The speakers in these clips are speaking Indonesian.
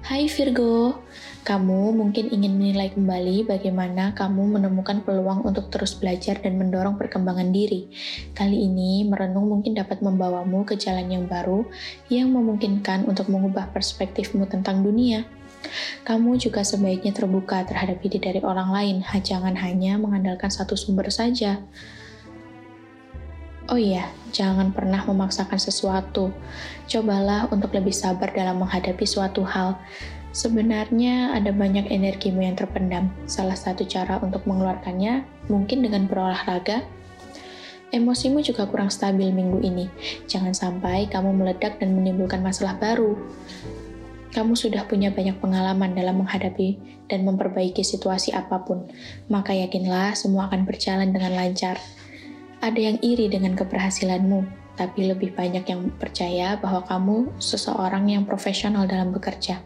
Hai Virgo, kamu mungkin ingin menilai kembali bagaimana kamu menemukan peluang untuk terus belajar dan mendorong perkembangan diri. Kali ini, merenung mungkin dapat membawamu ke jalan yang baru yang memungkinkan untuk mengubah perspektifmu tentang dunia. Kamu juga sebaiknya terbuka terhadap ide dari orang lain, jangan hanya mengandalkan satu sumber saja. Oh iya, jangan pernah memaksakan sesuatu. Cobalah untuk lebih sabar dalam menghadapi suatu hal. Sebenarnya ada banyak energimu yang terpendam. Salah satu cara untuk mengeluarkannya mungkin dengan berolahraga. Emosimu juga kurang stabil minggu ini. Jangan sampai kamu meledak dan menimbulkan masalah baru. Kamu sudah punya banyak pengalaman dalam menghadapi dan memperbaiki situasi apa pun, maka yakinlah semua akan berjalan dengan lancar. Ada yang iri dengan keberhasilanmu, tapi lebih banyak yang percaya bahwa kamu seseorang yang profesional dalam bekerja.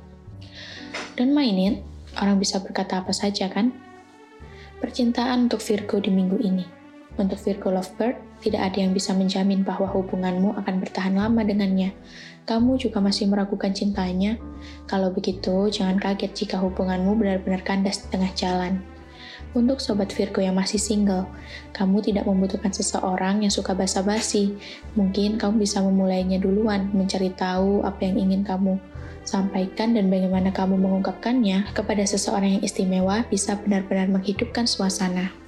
Don't mind it, orang bisa berkata apa saja kan? Percintaan untuk Virgo di minggu ini. Untuk Virgo Lovebird, tidak ada yang bisa menjamin bahwa hubunganmu akan bertahan lama dengannya. Kamu juga masih meragukan cintanya. Kalau begitu, jangan kaget jika hubunganmu benar-benar kandas di tengah jalan. Untuk sobat Virgo yang masih single, kamu tidak membutuhkan seseorang yang suka basa-basi. Mungkin kamu bisa memulainya duluan, mencari tahu apa yang ingin kamu sampaikan dan bagaimana kamu mengungkapkannya kepada seseorang yang istimewa bisa benar-benar menghidupkan suasana.